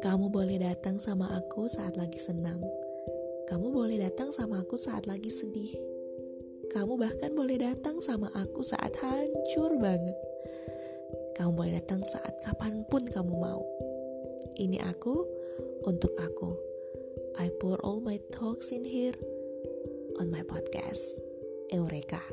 Kamu boleh datang sama aku saat lagi senang. Kamu boleh datang sama aku saat lagi sedih. Kamu bahkan boleh datang sama aku saat hancur banget. Kamu boleh datang saat kapan pun kamu mau. Ini aku untuk aku. I pour all my thoughts in here on my podcast. Eureka.